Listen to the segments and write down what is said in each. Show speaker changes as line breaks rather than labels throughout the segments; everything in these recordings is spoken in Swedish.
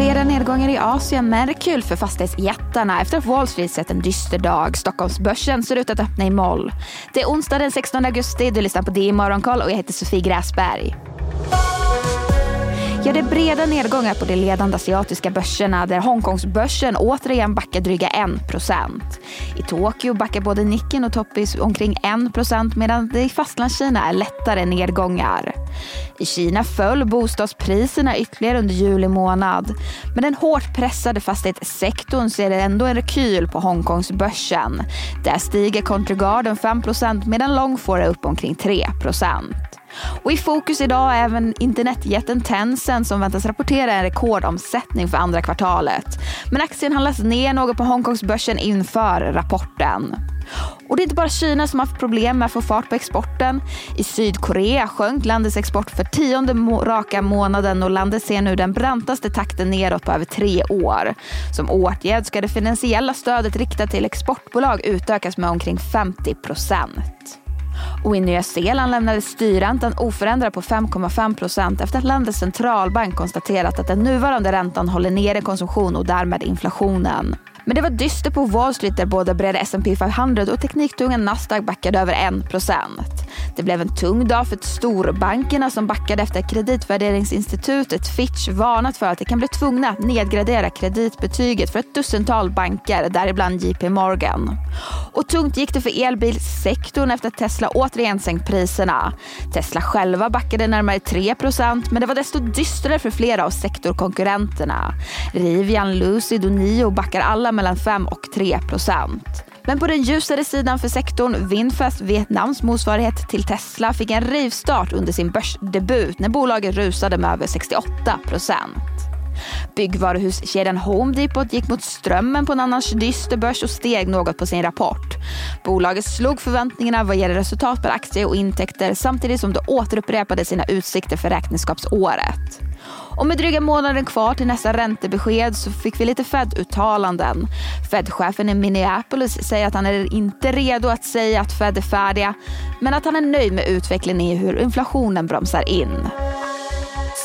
breda nedgångar i Asien men det är kul för fastighetsjättarna efter att Wall Street sett en dyster dag. Stockholmsbörsen ser ut att öppna i moll. Det är onsdag den 16 augusti, du lyssnar på DI Morgonkoll och jag heter Sofie Gräsberg. Ja, det är breda nedgångar på de ledande asiatiska börserna där Hongkongsbörsen återigen backar dryga 1%. I Tokyo backar både Nikken och Toppis omkring 1% medan det i Fastlandskina är lättare nedgångar. I Kina föll bostadspriserna ytterligare under juli månad. Men den hårt pressade fastighetssektorn ser ändå en rekyl på Hongkongsbörsen. Där stiger Country Garden 5% medan Longfor är upp omkring 3%. Och i fokus idag är även internetjätten Tencent som väntas rapportera en rekordomsättning för andra kvartalet. Men aktien handlas ner något på Hongkongsbörsen inför rapporten. Och det är inte bara Kina som har haft problem med att få fart på exporten. I Sydkorea sjönk landets export för tionde raka månaden och landet ser nu den brantaste takten neråt på över tre år. Som åtgärd ska det finansiella stödet riktat till exportbolag utökas med omkring 50 procent. Och i Nya Zeeland lämnades styrräntan oförändrad på 5,5 procent efter att landets centralbank konstaterat att den nuvarande räntan håller nere konsumtion och därmed inflationen. Men det var dyster på Wall Street där både breda S&P 500 och tekniktunga Nasdaq backade över 1%. Det blev en tung dag för storbankerna som backade efter att kreditvärderingsinstitutet Fitch varnat för att de kan bli tvungna att nedgradera kreditbetyget för ett dussintal banker, däribland JP Morgan. Och tungt gick det för elbilsektorn efter att Tesla återigen sänkt priserna. Tesla själva backade närmare 3% men det var desto dystrare för flera av sektorkonkurrenterna. Rivian, Lucid och Nio backar alla mellan 5 och 3 men på den ljusare sidan för sektorn, Vinfast, Vietnams motsvarighet till Tesla, fick en rivstart under sin börsdebut när bolaget rusade med över 68 procent. Byggvaruhuskedjan Home Depot gick mot strömmen på en annars dyster börs och steg något på sin rapport. Bolaget slog förväntningarna vad gäller resultat per aktie och intäkter samtidigt som det återupprepade sina utsikter för räkenskapsåret. Och med dryga månaden kvar till nästa räntebesked så fick vi lite Fed-uttalanden. Fed-chefen i Minneapolis säger att han är inte redo att säga att Fed är färdiga, men att han är nöjd med utvecklingen i hur inflationen bromsar in.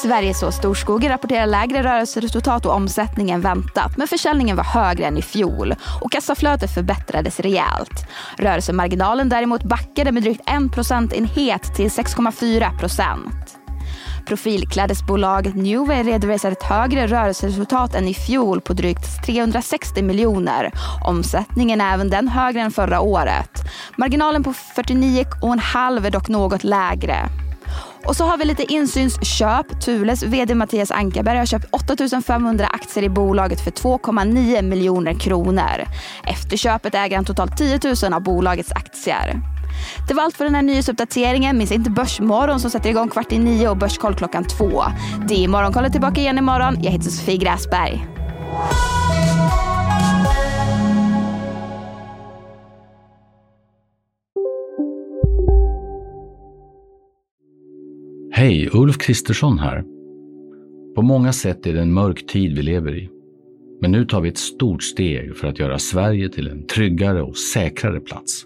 Sveriges så Storskogen rapporterar lägre rörelseresultat och omsättning än väntat, men försäljningen var högre än i fjol och kassaflödet förbättrades rejält. Rörelsemarginalen däremot backade med drygt 1 procentenhet till 6,4 procent. Profilklädesbolaget Newway redovisar ett högre rörelseresultat än i fjol på drygt 360 miljoner. Omsättningen är även den högre än förra året. Marginalen på 49,5 är dock något lägre. Och så har vi lite insynsköp. Thules vd Mattias Ankarberg har köpt 8500 aktier i bolaget för 2,9 miljoner kronor. Efter köpet äger han totalt 10 000 av bolagets aktier. Det var allt för den här nyhetsuppdateringen. Minns inte Börsmorgon som sätter igång kvart i nio och Börskoll klockan två. Det är Morgonkollet tillbaka igen imorgon. Jag heter Sofie Gräsberg.
Hej, Ulf Kristersson här. På många sätt är det en mörk tid vi lever i. Men nu tar vi ett stort steg för att göra Sverige till en tryggare och säkrare plats.